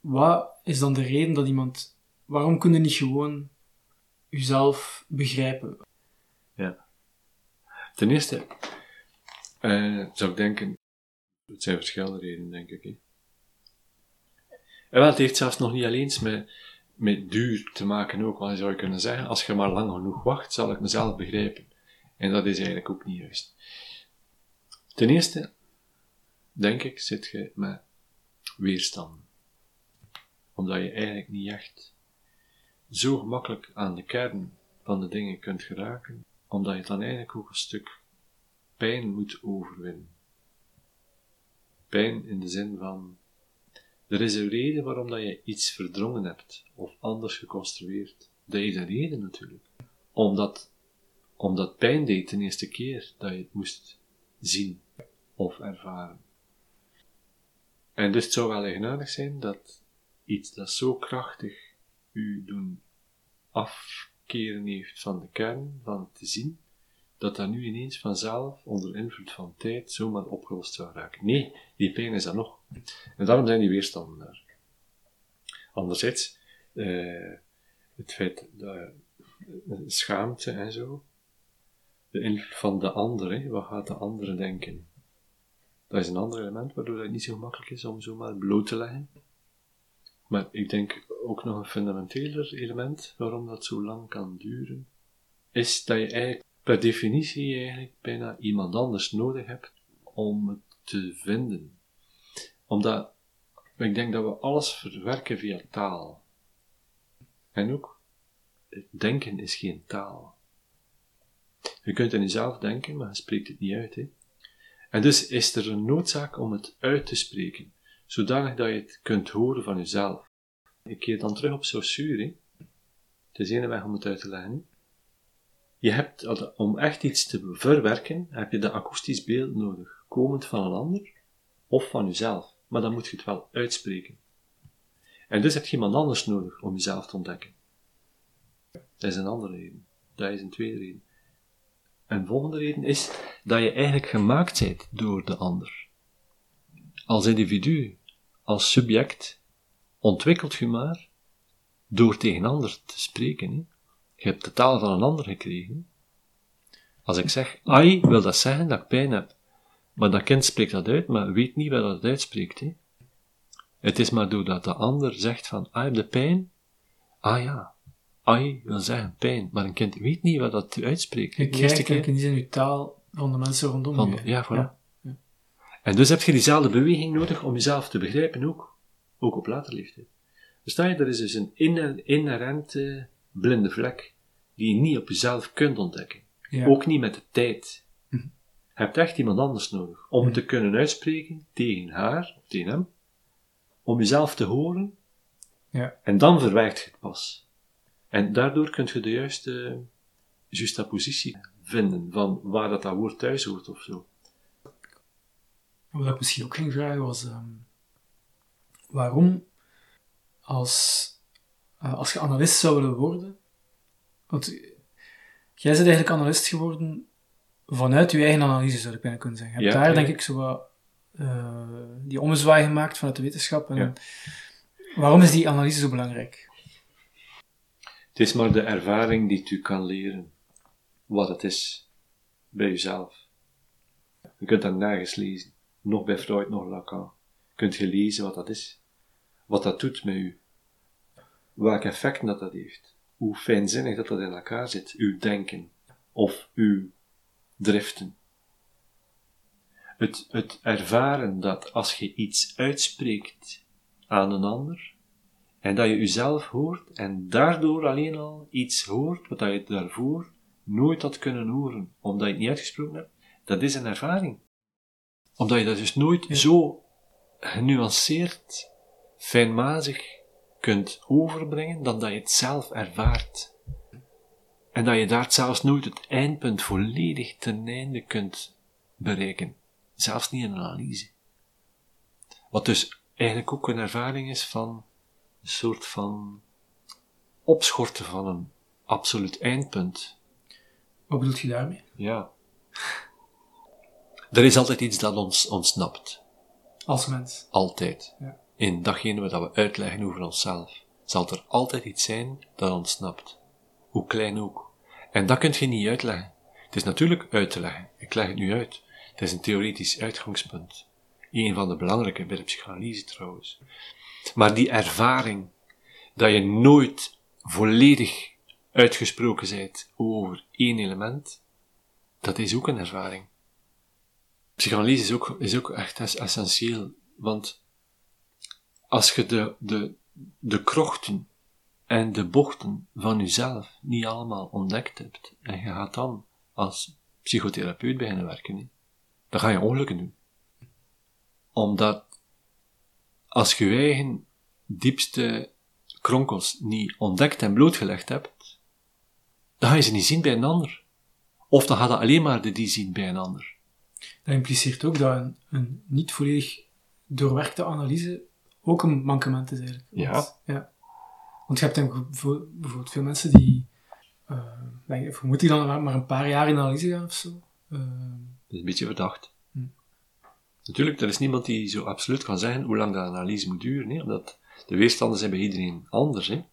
wat is dan de reden dat iemand, waarom kun je niet gewoon jezelf begrijpen? Ja. Ten eerste uh, zou ik denken, het zijn verschillende redenen, denk ik. Hè. En wel, het heeft zelfs nog niet alleen met, met duur te maken ook, want je zou kunnen zeggen, als je maar lang genoeg wacht, zal ik mezelf begrijpen. En dat is eigenlijk ook niet juist. Ten eerste, denk ik, zit je met weerstand. Omdat je eigenlijk niet echt zo gemakkelijk aan de kern van de dingen kunt geraken, omdat je dan eigenlijk ook een stuk pijn moet overwinnen. Pijn in de zin van, er is een reden waarom dat je iets verdrongen hebt, of anders geconstrueerd. Dat is een reden natuurlijk. Omdat, omdat pijn deed de eerste keer dat je het moest zien of ervaren. En dus het zou wel eigenaardig zijn dat iets dat zo krachtig u doen afkeren heeft van de kern, van te zien, dat dat nu ineens vanzelf onder invloed van tijd zomaar opgelost zou raken. Nee, die pijn is er nog. En daarom zijn die weerstanden daar. Anderzijds, eh, het feit dat uh, schaamte en zo, de invloed van de andere, wat gaat de andere denken? Dat is een ander element waardoor het niet zo gemakkelijk is om zomaar bloot te leggen. Maar ik denk ook nog een fundamenteler element waarom dat zo lang kan duren, is dat je eigenlijk per definitie eigenlijk bijna iemand anders nodig hebt om het te vinden. Omdat ik denk dat we alles verwerken via taal. En ook, denken is geen taal. Je kunt in jezelf denken, maar je spreekt het niet uit. Hè? En dus is er een noodzaak om het uit te spreken, zodanig dat je het kunt horen van jezelf. Ik keer dan terug op Saussure. Het is ene weg om het uit te leggen. Je hebt, om echt iets te verwerken, heb je de akoestisch beeld nodig, komend van een ander of van jezelf. Maar dan moet je het wel uitspreken. En dus heb je iemand anders nodig om jezelf te ontdekken. Dat is een andere reden. Dat is een tweede reden. Een volgende reden is dat je eigenlijk gemaakt bent door de ander. Als individu, als subject, ontwikkelt je maar door tegen ander te spreken. Je hebt de taal van een ander gekregen. Als ik zeg ai, wil dat zeggen dat ik pijn heb. Maar dat kind spreekt dat uit, maar weet niet wat dat uitspreekt. Hè? Het is maar doordat de ander zegt van, ah, heb de pijn? Ah ja, ai wil zeggen pijn, maar een kind weet niet wat dat uitspreekt. Je krijgt keer... niet in je taal van de mensen rondom van, je. Ja, voilà. Ja. En dus heb je diezelfde beweging nodig om jezelf te begrijpen ook. Ook op later leeftijd. Versta je, er is dus een inherente blinde vlek die je niet op jezelf kunt ontdekken. Ook niet met de tijd. Mhm. Je hebt echt iemand anders nodig om het te kunnen uitspreken tegen haar of tegen hem, om jezelf te horen, ja. en dan verwijgt je het pas. En daardoor kun je de juiste juxtapositie vinden van waar dat, dat woord thuis hoort of zo. Wat ik misschien ook ging vragen was, ehm, waarom als, uh, als je analist zou willen worden, want jij bent eigenlijk analist geworden vanuit je eigen analyse, zou ik bijna kunnen zeggen. Je hebt daar, denk ik, zo wat, uh, die ommezwaai gemaakt vanuit de wetenschap. En Waarom is die analyse zo belangrijk? Het is maar de ervaring die u kan leren wat het is bij jezelf. Je kunt dat nergens lezen, nog bij Freud, nog Lacan. Kunt je lezen wat dat is, wat dat doet met u, welke effecten dat dat heeft hoe fijnzinnig dat dat in elkaar zit, uw denken of uw driften. Het, het ervaren dat als je iets uitspreekt aan een ander, en dat je jezelf hoort, en daardoor alleen al iets hoort wat je daarvoor nooit had kunnen horen, omdat je het niet uitgesproken hebt, dat is een ervaring. Omdat je dat dus nooit zo genuanceerd, fijnmazig kunt overbrengen dan dat je het zelf ervaart. En dat je daar zelfs nooit het eindpunt volledig ten einde kunt bereiken. Zelfs niet in een analyse. Wat dus eigenlijk ook een ervaring is van een soort van opschorten van een absoluut eindpunt. Wat bedoelt je daarmee? Ja. Er is altijd iets dat ons ontsnapt. Als mens. Altijd. Ja. In datgene wat we uitleggen over onszelf, zal er altijd iets zijn dat ontsnapt. Hoe klein ook. En dat kun je niet uitleggen. Het is natuurlijk uit te leggen. Ik leg het nu uit. Het is een theoretisch uitgangspunt. Een van de belangrijke bij de psychanalyse trouwens. Maar die ervaring dat je nooit volledig uitgesproken bent over één element, dat is ook een ervaring. Psychanalyse is ook, is ook echt essentieel, want als je de, de, de krochten en de bochten van jezelf niet allemaal ontdekt hebt, en je gaat dan als psychotherapeut beginnen werken, dan ga je ongelukken doen. Omdat als je je eigen diepste kronkels niet ontdekt en blootgelegd hebt, dan ga je ze niet zien bij een ander. Of dan gaat je alleen maar de die zien bij een ander. Dat impliceert ook dat een, een niet volledig doorwerkte analyse ook een mankement is eigenlijk. Ja. Want, ja. Want je hebt dan bijvoorbeeld veel mensen die, uh, denk, vermoed die dan maar- maar een paar jaar in analyse gaan of zo. Eh, Dat is een beetje verdacht. Natuurlijk, er is niemand die zo absoluut kan zeggen hoe lang de analyse moet duren, omdat de weerstanden zijn bij iedereen anders. Hè.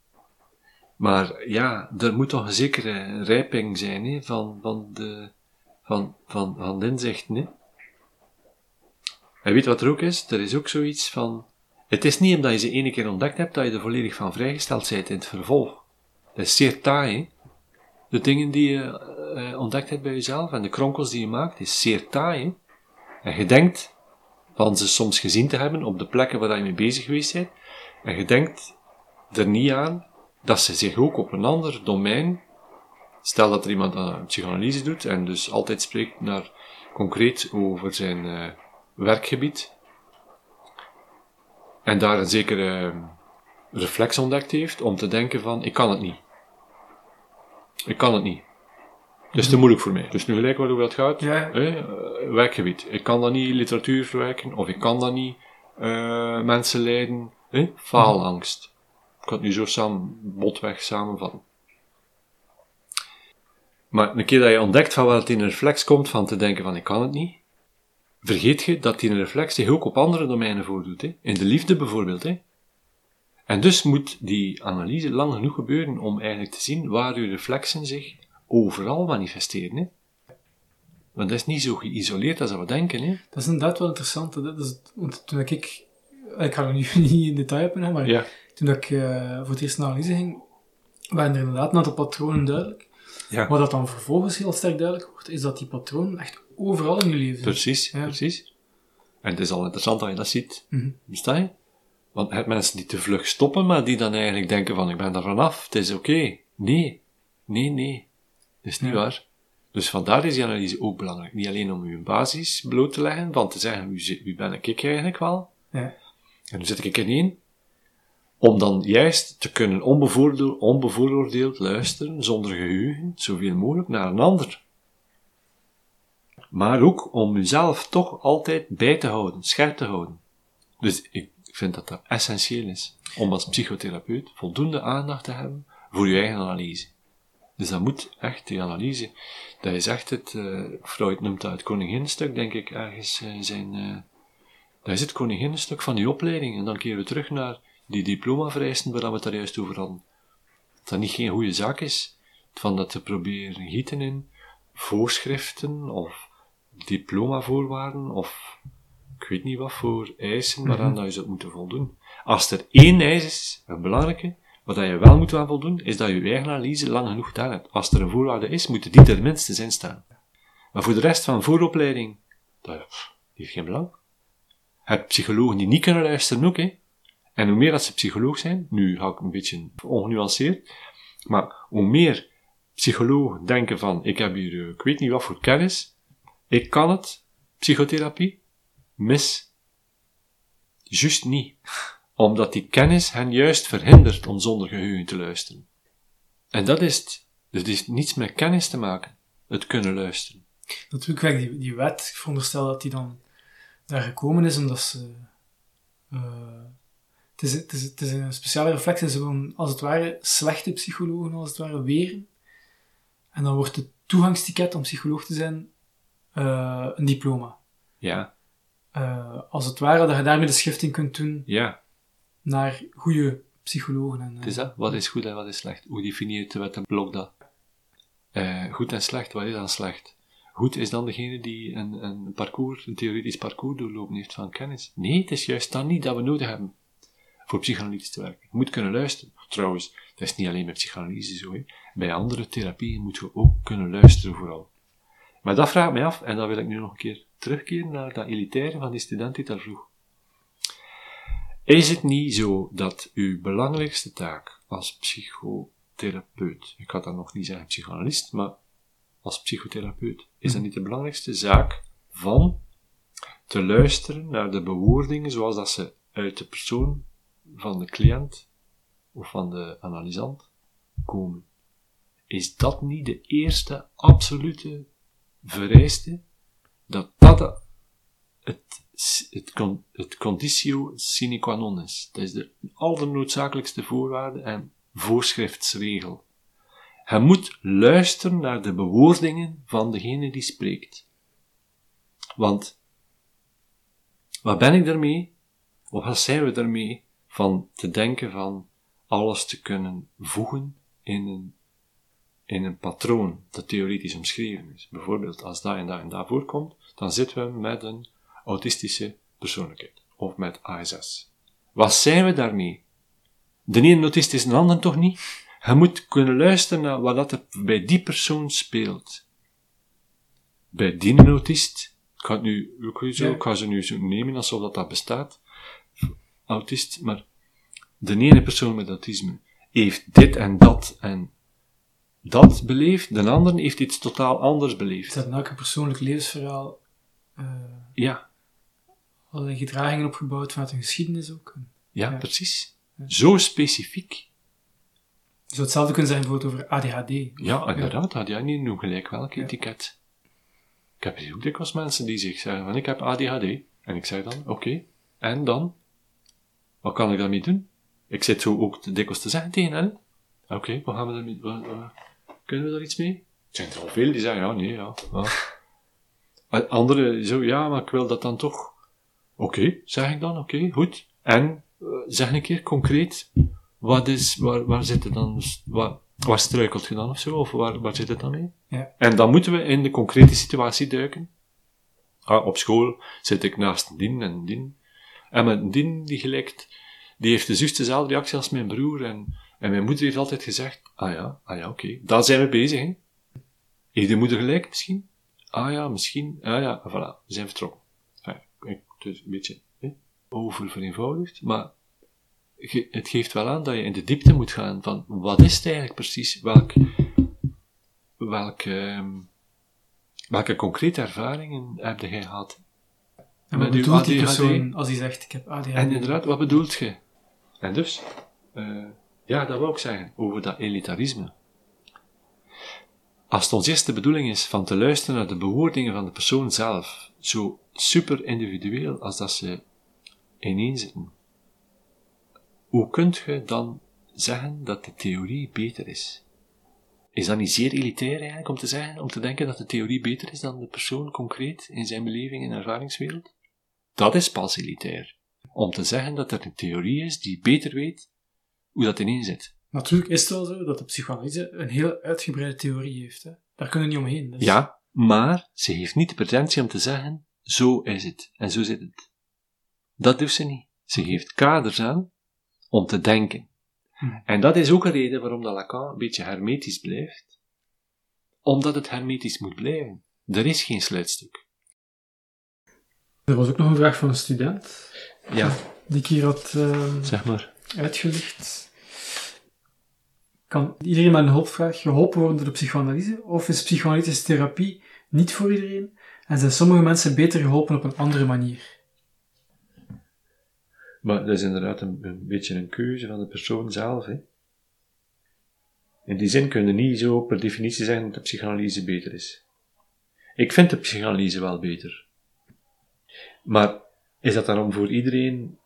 Maar ja, er moet toch een zekere rijping zijn hè, van, van, de, van, van, van de inzichten. Hè. En weet wat er ook is? Er is ook zoiets van... Het is niet omdat je ze ene keer ontdekt hebt, dat je er volledig van vrijgesteld bent in het vervolg. Dat is zeer taai. De dingen die je eh, ontdekt hebt bij jezelf en de kronkels die je maakt, is zeer taai. En je denkt van ze soms gezien te hebben op de plekken waar je mee bezig geweest bent. En je denkt er niet aan dat ze zich ook op een ander domein, stel dat er iemand aan psychanalyse doet en dus altijd spreekt naar concreet over zijn eh, werkgebied, en daar een zekere eh, reflex ontdekt heeft om te denken van, ik kan het niet. Ik kan het niet. Het is te moeilijk voor mij. Dus nu gelijk waar hoe dat gaat. Ja. hè, eh, werkgebied. Ik kan dan niet literatuur verwerken, of ik kan dan niet eh, mensen leiden. hè, Faalangst. Ik kan het nu zo samen, botweg samenvatten. Maar een keer dat je ontdekt van waar het in een reflex komt van te denken van ik kan het niet, vergeet je dat die reflex zich ook op andere domeinen voordoet. Hè? In de liefde bijvoorbeeld. Hè? En dus moet die analyse lang genoeg gebeuren om eigenlijk te zien waar uw reflexen zich overal manifesteren. Hè? Want dat is niet zo geïsoleerd als we denken. Hè? dat is inderdaad wel interessant. Dat is, want toen ik, ik ga er nu niet in detail op maar Ja. toen ik eh, voor het eerst naar analyse ging, waren er inderdaad een aantal patronen duidelijk. Ja. Wat dat dan vervolgens heel sterk duidelijk wordt, is dat die patronen echt overal in je leven zijn. Precies, Ja. precies. En het is al interessant dat je dat ziet. Versta je? Want je hebt mensen die te vlug stoppen, maar die dan eigenlijk denken van, ik ben er vanaf, het is oké. Nee. Nee, nee. Dat is niet Ja. waar. Dus vandaar is die analyse ook belangrijk. Niet alleen om uw basis bloot te leggen, van te zeggen, wie, ben ik eigenlijk wel? Ja. En hoe zit ik erin? Om dan juist te kunnen onbevoordeel- onbevooroordeeld luisteren, zonder geheugen, zoveel mogelijk naar een ander. Maar ook om uzelf toch altijd bij te houden, scherp te houden. Dus ik vind dat dat essentieel is, om als psychotherapeut voldoende aandacht te hebben voor je eigen analyse. Dus dat moet echt, die analyse, dat is echt het, eh, Freud noemt dat het koninginnenstuk, denk ik, ergens eh, zijn, eh, dat is het koninginnenstuk van die opleiding. En dan keren we terug naar die diplomavereisten waar we het daar juist over hadden. Dat dat niet geen goede zaak is, van dat te proberen gieten in voorschriften of diplomavoorwaarden of ik weet niet wat voor eisen waaraan dat je zult moeten voldoen. Als er één eis is, een belangrijke, wat je wel moet aan voldoen, is dat je eigen analyse lang genoeg gedaan hebt. Als er een voorwaarde is, moeten die minstens in staan. Maar voor de rest van vooropleiding, dat heeft geen belang. Je hebt psychologen die niet kunnen luisteren ook, hè. En hoe meer dat ze psycholoog zijn, nu ga ik een beetje ongenuanceerd, maar hoe meer psychologen denken van, ik heb hier, eh, ik weet niet wat voor kennis, ik kan het, psychotherapie, mis. Juist niet. Omdat die kennis hen juist verhindert om zonder geheugen te luisteren. En dat is het. Dus het is niets met kennis te maken, het kunnen luisteren. Natuurlijk, die, die wet, ik veronderstel dat die dan daar gekomen is omdat ze... eh, het is, het, is, het is een speciale reflex. En ze willen, als het ware, slechte psychologen, als het ware, weren. En dan wordt het toegangsticket om psycholoog te zijn uh, een diploma. Ja. Uh, als het ware, dat je daarmee de schifting kunt doen Ja. Naar goede psychologen. En, Het is dat. Wat is goed en wat is slecht? Hoe definieert de wet en blok dat? Eh, goed en slecht, wat is dan slecht? Goed is dan degene die een, een parcours, een theoretisch parcours doorlopen heeft van kennis. Nee, het is juist dan niet dat we nodig hebben voor psychanalyse te werken. Je moet kunnen luisteren. Trouwens, dat is niet alleen met psychanalyse zo. Bij andere therapieën moeten we ook kunnen luisteren vooral. Maar dat vraagt mij af, en dan wil ik nu nog een keer terugkeren naar dat elitaire van die student die daar vroeg. Is het niet zo dat uw belangrijkste taak als psychotherapeut, ik had dat nog niet zeggen psychanalist, maar als psychotherapeut, is dat niet de belangrijkste zaak van te luisteren naar de bewoordingen zoals dat ze uit de persoon van de cliënt of van de analysant komen? Is dat niet de eerste absolute vereiste dat dat het, het, conditio sine qua non is. Dat is de allernoodzakelijkste voorwaarde en voorschriftsregel. Hij moet luisteren naar de bewoordingen van degene die spreekt. Want, wat ben ik daarmee? Of wat zijn we daarmee? Van te denken van alles te kunnen voegen in een in een patroon dat theoretisch omschreven is. Bijvoorbeeld, als dat en dat en dat voorkomt, dan zitten we met een autistische persoonlijkheid. Of met ASS. Wat zijn we daarmee? De ene autist is een ander toch niet? Je moet kunnen luisteren naar wat er bij die persoon speelt. Bij die autist, ik ga, het nu, ook zo, ik ga ze nu zo nemen alsof dat, dat bestaat, autist, maar de ene persoon met autisme heeft dit en dat en dat beleeft, de ander heeft iets totaal anders beleefd. Ze hebben elke persoonlijk levensverhaal uh, ja. Allerlei gedragingen opgebouwd vanuit een geschiedenis ook. Ja, ja. precies. Ja. Zo specifiek. Je zou hetzelfde kunnen zeggen bijvoorbeeld over ADHD. Ja, inderdaad, had jij niet nu gelijk welk etiket. Ik heb ook dikwijls mensen die zich zeggen van ik heb ADHD. En ik zeg dan, oké, okay, en dan? Wat kan ik daarmee doen? Ik zit zo ook dikwijls te zeggen tegen hen. Oké, okay, wat gaan we daarmee? Kunnen we daar iets mee? Er zijn er al veel die zeggen, ja, nee, ja. ja. Anderen zo, ja, maar ik wil dat dan toch. Oké, okay, zeg ik dan, oké, okay, goed. En, uh, zeg een keer concreet, wat is, waar, waar zit het dan, waar, waar struikelt je dan of zo, of waar, waar zit het dan mee? Ja. En dan moeten we in de concrete situatie duiken. Ah, op school zit ik naast een dien en een dien. En met een dien die gelijkt, die heeft de juist dezelfde reactie als mijn broer en en mijn moeder heeft altijd gezegd, ah ja, ah ja, oké, okay. daar zijn we bezig, hè. Heeft de moeder gelijk, misschien? Ah ja, misschien, ah ja, voilà, we zijn vertrokken. Is een beetje hè, oververeenvoudigd, maar het geeft wel aan dat je in de diepte moet gaan van, wat is het eigenlijk precies, welk, welk, um, welke concrete ervaringen heb jij gehad? En wat bedoelt die persoon als hij zegt, ik heb ADHD? En inderdaad, wat bedoelt je? En dus, uh, ja, dat wil ik zeggen, over dat elitarisme. Als het ons eerste bedoeling is van te luisteren naar de bewoordingen van de persoon zelf, zo super individueel als dat ze ineenzitten, hoe kunt je dan zeggen dat de theorie beter is? Is dat niet zeer elitair eigenlijk om te zeggen, om te denken dat de theorie beter is dan de persoon concreet in zijn beleving en ervaringswereld? Dat is pas elitair. Om te zeggen dat er een theorie is die beter weet hoe dat ineen zit. Natuurlijk is het wel zo dat de psychoanalyse een heel uitgebreide theorie heeft. Hè? Daar kunnen we niet omheen. Dus... Ja, maar ze heeft niet de pretentie om te zeggen, zo is het en zo zit het. Dat doet ze niet. Ze geeft kaders aan om te denken. Hm. En dat is ook een reden waarom dat Lacan een beetje hermetisch blijft. Omdat het hermetisch moet blijven. Er is geen sluitstuk. Er was ook nog een vraag van een student. Ja. Die ik hier had uh, zeg maar. uitgelicht. Kan iedereen met een hulpvraag geholpen worden door de psychoanalyse? Of is psychoanalytische therapie niet voor iedereen? En zijn sommige mensen beter geholpen op een andere manier? Maar dat is inderdaad een, een beetje een keuze van de persoon zelf. Hè? In die zin kun je niet zo per definitie zeggen dat de psychoanalyse beter is. Ik vind de psychoanalyse wel beter. Maar is dat dan voor iedereen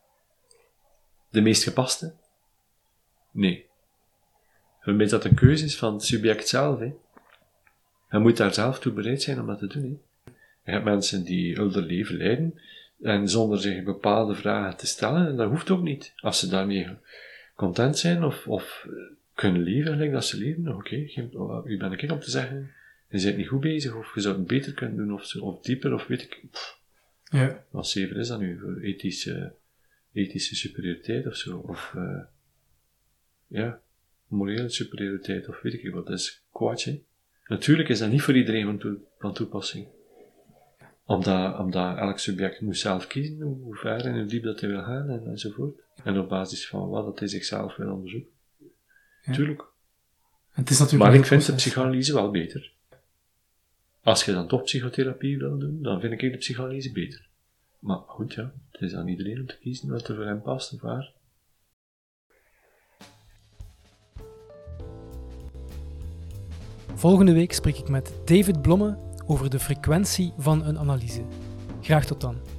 de meest gepaste? Nee. Is dat een keuze is van het subject zelf. Hè. Je moet daar zelf toe bereid zijn om dat te doen. Hè. Je hebt mensen die hun leven leiden en zonder zich bepaalde vragen te stellen, en dat hoeft ook niet. Als ze daarmee content zijn of, of kunnen leven gelijk dat ze leven, oké, okay, wie ben ik om te zeggen, je bent niet goed bezig, of je zou het beter kunnen doen, of, zo, of dieper, of weet ik. Ja. Wat zeven is dat nu? Voor ethische, ethische superioriteit of zo? Of, uh, ja, morele superioriteit, of weet ik wat. Dat is kwaad, Natuurlijk is dat niet voor iedereen van, toe, van toepassing. Omdat, omdat elk subject moet zelf kiezen hoe ver en hoe diep dat hij wil gaan en, enzovoort. En op basis van wat dat hij zichzelf wil onderzoeken. Ja. Tuurlijk. Het is natuurlijk maar ik vind de psychanalyse wel beter. Als je dan toch psychotherapie wil doen, dan vind ik de psychanalyse beter. Maar goed, ja, het is aan iedereen om te kiezen wat er voor hem past of waar. Volgende week spreek ik met David Blomme over de frequentie van een analyse. Graag tot dan.